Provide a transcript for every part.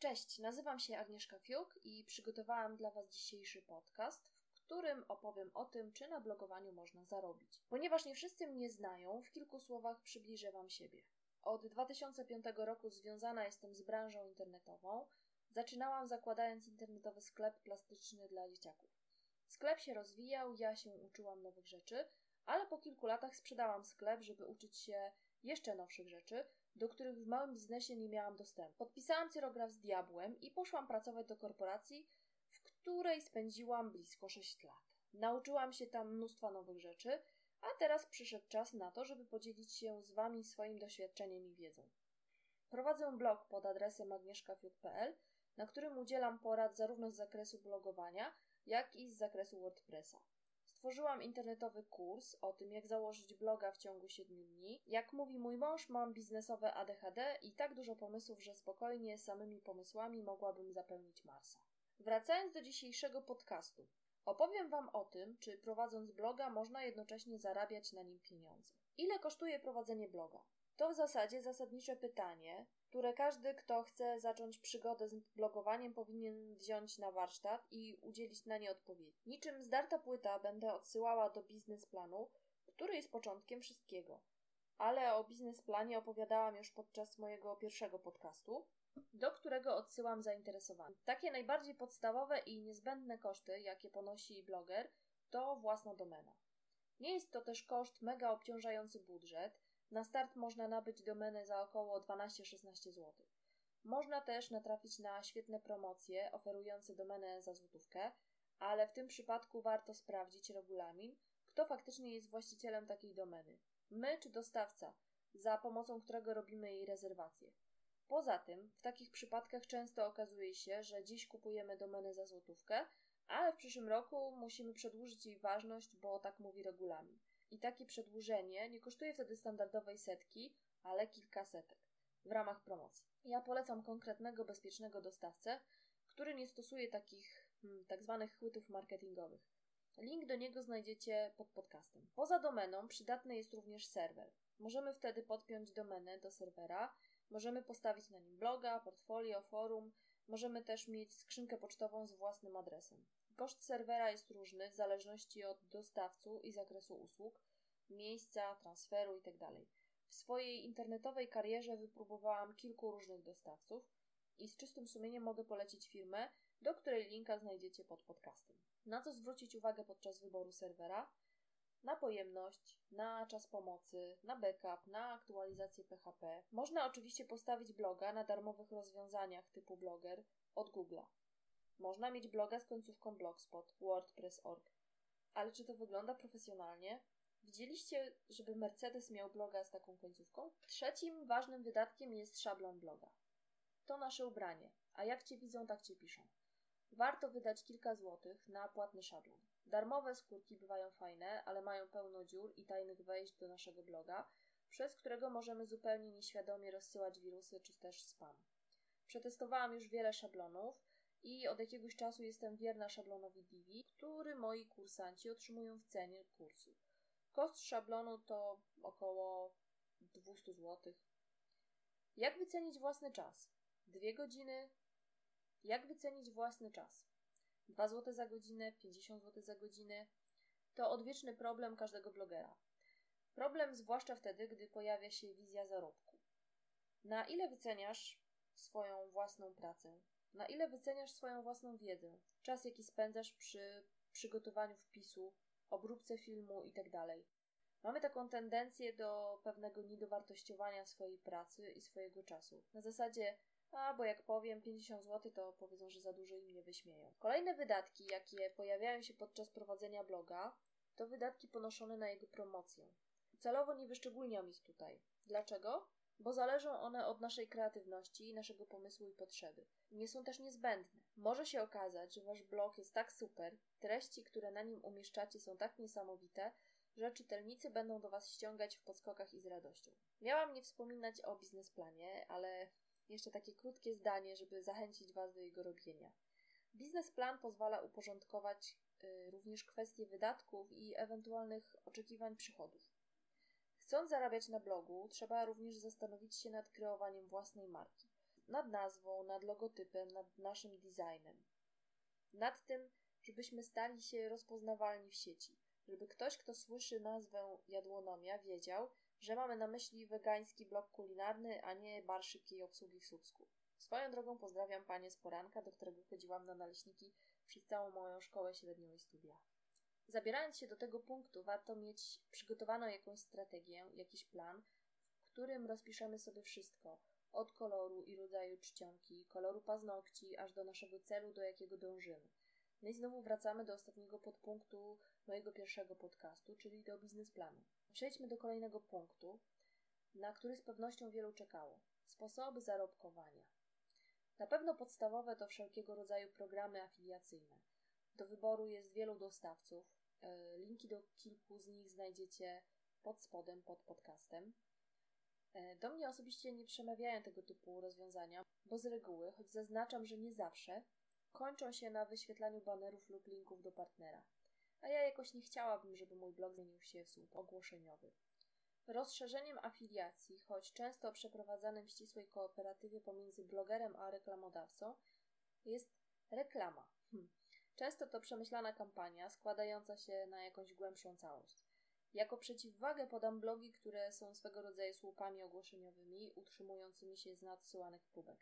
Cześć, nazywam się Agnieszka Fiuk i przygotowałam dla Was dzisiejszy podcast, w którym opowiem o tym, czy na blogowaniu można zarobić. Ponieważ nie wszyscy mnie znają, w kilku słowach przybliżę Wam siebie. Od 2005 roku związana jestem z branżą internetową. Zaczynałam zakładając internetowy sklep plastyczny dla dzieciaków. Sklep się rozwijał, ja się uczyłam nowych rzeczy, ale po kilku latach sprzedałam sklep, żeby uczyć się jeszcze nowszych rzeczy, do których w małym biznesie nie miałam dostępu. Podpisałam cyrograf z diabłem i poszłam pracować do korporacji, w której spędziłam blisko 6 lat. Nauczyłam się tam mnóstwa nowych rzeczy, a teraz przyszedł czas na to, żeby podzielić się z Wami swoim doświadczeniem i wiedzą. Prowadzę blog pod adresem agnieszkafiut.pl, na którym udzielam porad zarówno z zakresu blogowania, jak i z zakresu WordPressa. Stworzyłam internetowy kurs o tym, jak założyć bloga w ciągu 7 dni. Jak mówi mój mąż, mam biznesowe ADHD i tak dużo pomysłów, że spokojnie samymi pomysłami mogłabym zapełnić Marsa. Wracając do dzisiejszego podcastu, opowiem Wam o tym, czy prowadząc bloga można jednocześnie zarabiać na nim pieniądze. Ile kosztuje prowadzenie bloga? To w zasadzie zasadnicze pytanie, które każdy, kto chce zacząć przygodę z blogowaniem, powinien wziąć na warsztat i udzielić na nie odpowiedzi. Niczym zdarta płyta będę odsyłała do biznesplanu, który jest początkiem wszystkiego. Ale o biznesplanie opowiadałam już podczas mojego pierwszego podcastu, do którego odsyłam zainteresowanych. Takie najbardziej podstawowe i niezbędne koszty, jakie ponosi bloger, to własna domena. Nie jest to też koszt mega obciążający budżet, na start można nabyć domenę za około 12-16 zł. Można też natrafić na świetne promocje oferujące domenę za złotówkę, ale w tym przypadku warto sprawdzić regulamin, kto faktycznie jest właścicielem takiej domeny. My czy dostawca, za pomocą którego robimy jej rezerwację. Poza tym, w takich przypadkach często okazuje się, że dziś kupujemy domenę za złotówkę, ale w przyszłym roku musimy przedłużyć jej ważność, bo tak mówi regulamin. I takie przedłużenie nie kosztuje wtedy standardowej setki, ale kilka setek w ramach promocji. Ja polecam konkretnego, bezpiecznego dostawcę, który nie stosuje takich hmm, tak zwanych chwytów marketingowych. Link do niego znajdziecie pod podcastem. Poza domeną przydatny jest również serwer. Możemy wtedy podpiąć domenę do serwera, możemy postawić na nim bloga, portfolio, forum, możemy też mieć skrzynkę pocztową z własnym adresem. Koszt serwera jest różny w zależności od dostawców i zakresu usług, miejsca, transferu itd. Tak w swojej internetowej karierze wypróbowałam kilku różnych dostawców i z czystym sumieniem mogę polecić firmę, do której linka znajdziecie pod podcastem. Na co zwrócić uwagę podczas wyboru serwera? Na pojemność, na czas pomocy, na backup, na aktualizację PHP. Można oczywiście postawić bloga na darmowych rozwiązaniach typu Blogger od Google'a. Można mieć bloga z końcówką Blogspot, WordPress.org. Ale czy to wygląda profesjonalnie? Widzieliście, żeby Mercedes miał bloga z taką końcówką? Trzecim ważnym wydatkiem jest szablon bloga. To nasze ubranie, a jak cię widzą, tak cię piszą. Warto wydać kilka złotych na płatny szablon. Darmowe skórki bywają fajne, ale mają pełno dziur i tajnych wejść do naszego bloga, przez którego możemy zupełnie nieświadomie rozsyłać wirusy czy też spam. Przetestowałam już wiele szablonów i od jakiegoś czasu jestem wierna szablonowi Divi, który moi kursanci otrzymują w cenie kursu. Koszt szablonu to około 200 zł. Jak wycenić własny czas? Dwie godziny. Jak wycenić własny czas? 2 zł za godzinę, 50 zł za godzinę. To odwieczny problem każdego blogera. Problem zwłaszcza wtedy, gdy pojawia się wizja zarobku. Na ile wyceniasz swoją własną pracę? Na ile wyceniasz swoją własną wiedzę? Czas, jaki spędzasz przy przygotowaniu wpisu, obróbce filmu itd. Tak Mamy taką tendencję do pewnego niedowartościowania swojej pracy i swojego czasu. Na zasadzie, a bo jak powiem 50 zł, to powiedzą, że za dużo im nie wyśmieją. Kolejne wydatki, jakie pojawiają się podczas prowadzenia bloga, to wydatki ponoszone na jego promocję. Celowo nie wyszczególniam ich tutaj. Dlaczego? Bo zależą one od naszej kreatywności, naszego pomysłu i potrzeby. Nie są też niezbędne. Może się okazać, że wasz blog jest tak super, treści, które na nim umieszczacie są tak niesamowite, że czytelnicy będą do Was ściągać w podskokach i z radością. Miałam nie wspominać o biznesplanie, ale jeszcze takie krótkie zdanie, żeby zachęcić Was do jego robienia. Biznesplan pozwala uporządkować y, również kwestie wydatków i ewentualnych oczekiwań przychodów. Chcąc zarabiać na blogu, trzeba również zastanowić się nad kreowaniem własnej marki. nad nazwą, nad logotypem, nad naszym designem. Nad tym, żebyśmy stali się rozpoznawalni w sieci. Żeby ktoś, kto słyszy nazwę jadłonomia, wiedział, że mamy na myśli wegański blok kulinarny, a nie bar szybkiej obsługi w Słupsku. Swoją drogą pozdrawiam panie z poranka, do którego chodziłam na naleśniki przez całą moją szkołę średnią i studia. Zabierając się do tego punktu, warto mieć przygotowaną jakąś strategię, jakiś plan, w którym rozpiszemy sobie wszystko, od koloru i rodzaju czcionki, koloru paznokci, aż do naszego celu, do jakiego dążymy. No i znowu wracamy do ostatniego podpunktu mojego pierwszego podcastu, czyli do biznesplanu. Przejdźmy do kolejnego punktu, na który z pewnością wielu czekało. Sposoby zarobkowania. Na pewno podstawowe to wszelkiego rodzaju programy afiliacyjne. Do wyboru jest wielu dostawców. E, linki do kilku z nich znajdziecie pod spodem, pod podcastem. E, do mnie osobiście nie przemawiają tego typu rozwiązania, bo z reguły, choć zaznaczam, że nie zawsze, kończą się na wyświetlaniu banerów lub linków do partnera. A ja jakoś nie chciałabym, żeby mój blog zmienił się w słup ogłoszeniowy. Rozszerzeniem afiliacji, choć często przeprowadzanym w ścisłej kooperatywie pomiędzy blogerem a reklamodawcą, jest reklama. Hm. Często to przemyślana kampania składająca się na jakąś głębszą całość. Jako przeciwwagę podam blogi, które są swego rodzaju słupami ogłoszeniowymi, utrzymującymi się z nadsyłanych próbek.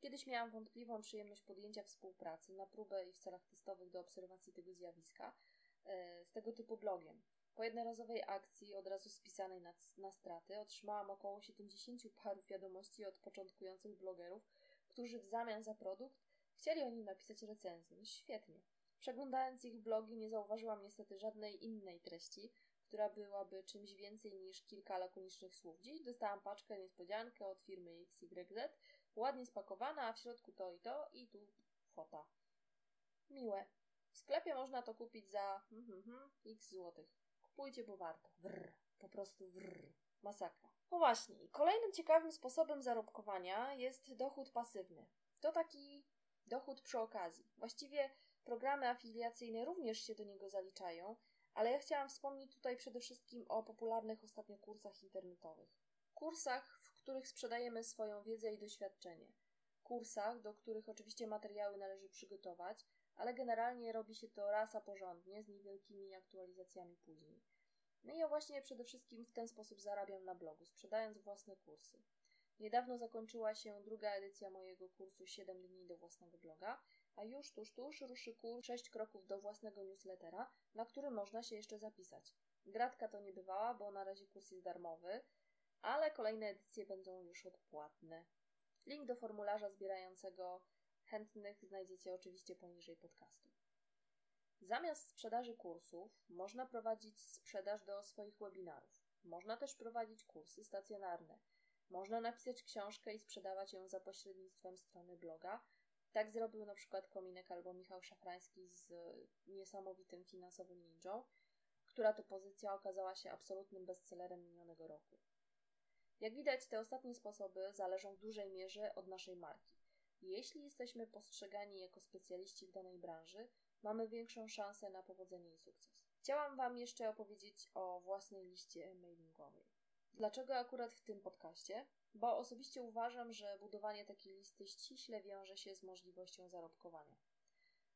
Kiedyś miałam wątpliwą przyjemność podjęcia współpracy na próbę i w celach testowych do obserwacji tego zjawiska e, z tego typu blogiem. Po jednorazowej akcji, od razu spisanej na, na straty, otrzymałam około 70 parów wiadomości od początkujących blogerów, którzy w zamian za produkt chcieli o nim napisać recenzję. No świetnie. Przeglądając ich blogi nie zauważyłam niestety żadnej innej treści, która byłaby czymś więcej niż kilka lakonicznych słów. Dziś dostałam paczkę niespodziankę od firmy XYZ, ładnie spakowana, a w środku to i to i tu fota. Miłe. W sklepie można to kupić za mm, mm, x złotych. Kupujcie, bo warto. Wrr. Po prostu wrr. Masakra. No właśnie, kolejnym ciekawym sposobem zarobkowania jest dochód pasywny. To taki dochód przy okazji. Właściwie programy afiliacyjne również się do niego zaliczają, ale ja chciałam wspomnieć tutaj przede wszystkim o popularnych ostatnio kursach internetowych. Kursach, w których sprzedajemy swoją wiedzę i doświadczenie. Kursach, do których oczywiście materiały należy przygotować, ale generalnie robi się to raz a porządnie, z niewielkimi aktualizacjami później. No i ja właśnie przede wszystkim w ten sposób zarabiam na blogu, sprzedając własne kursy. Niedawno zakończyła się druga edycja mojego kursu 7 dni do własnego bloga, a już tuż tuż ruszy kurs 6 kroków do własnego newslettera, na który można się jeszcze zapisać. Gratka to nie bywała, bo na razie kurs jest darmowy, ale kolejne edycje będą już odpłatne. Link do formularza zbierającego chętnych znajdziecie oczywiście poniżej podcastu. Zamiast sprzedaży kursów, można prowadzić sprzedaż do swoich webinarów. Można też prowadzić kursy stacjonarne. Można napisać książkę i sprzedawać ją za pośrednictwem strony bloga. Tak zrobił na przykład Kominek albo Michał Szafrański z niesamowitym finansowym ninją, która to pozycja okazała się absolutnym bestsellerem minionego roku. Jak widać, te ostatnie sposoby zależą w dużej mierze od naszej marki. Jeśli jesteśmy postrzegani jako specjaliści w danej branży, mamy większą szansę na powodzenie i sukces. Chciałam Wam jeszcze opowiedzieć o własnej liście mailingowej. Dlaczego akurat w tym podcaście? Bo osobiście uważam, że budowanie takiej listy ściśle wiąże się z możliwością zarobkowania.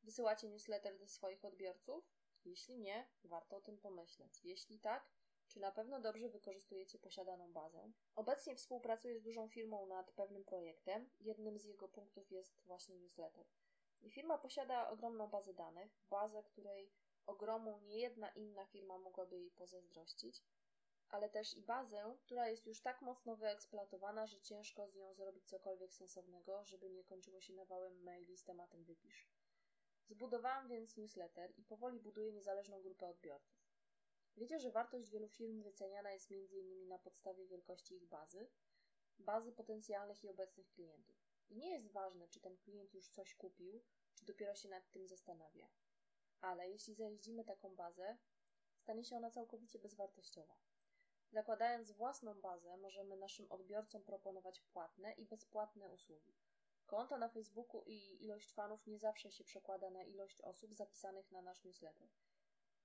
Wysyłacie newsletter do swoich odbiorców? Jeśli nie, warto o tym pomyśleć. Jeśli tak, czy na pewno dobrze wykorzystujecie posiadaną bazę? Obecnie współpracuję z dużą firmą nad pewnym projektem. Jednym z jego punktów jest właśnie newsletter. I firma posiada ogromną bazę danych, bazę, której ogromu niejedna inna firma mogłaby jej pozazdrościć, ale też i bazę, która jest już tak mocno wyeksploatowana, że ciężko z nią zrobić cokolwiek sensownego, żeby nie kończyło się nawałem maili z tematem wypisz. Zbudowałam więc newsletter i powoli buduję niezależną grupę odbiorców. Wiecie, że wartość wielu firm wyceniana jest m.in. na podstawie wielkości ich bazy, bazy potencjalnych i obecnych klientów. I nie jest ważne, czy ten klient już coś kupił, czy dopiero się nad tym zastanawia. Ale jeśli zajeździmy taką bazę, stanie się ona całkowicie bezwartościowa. Zakładając własną bazę, możemy naszym odbiorcom proponować płatne i bezpłatne usługi. Konto na Facebooku i ilość fanów nie zawsze się przekłada na ilość osób zapisanych na nasz newsletter.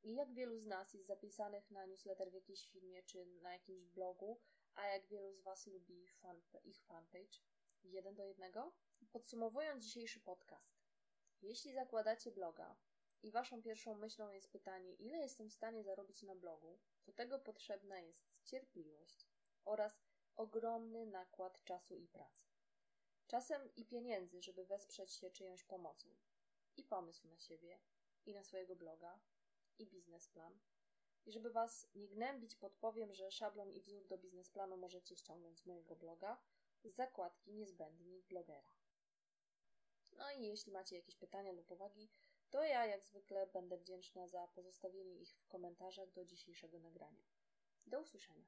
I jak wielu z nas jest zapisanych na newsletter w jakiejś firmie czy na jakimś blogu, a jak wielu z Was lubi fan, ich fanpage? jeden do jednego? Podsumowując dzisiejszy podcast. Jeśli zakładacie bloga i waszą pierwszą myślą jest pytanie, ile jestem w stanie zarobić na blogu, do tego potrzebna jest cierpliwość oraz ogromny nakład czasu i pracy. Czasem i pieniędzy, żeby wesprzeć się czyjąś pomocą. I pomysł na siebie, i na swojego bloga, i biznesplan. I żeby Was nie gnębić, podpowiem, że szablon i wzór do biznesplanu możecie ściągnąć z mojego bloga z zakładki niezbędnik blogera. No i jeśli macie jakieś pytania lub uwagi, to ja jak zwykle będę wdzięczna za pozostawienie ich w komentarzach do dzisiejszego nagrania. Do usłyszenia.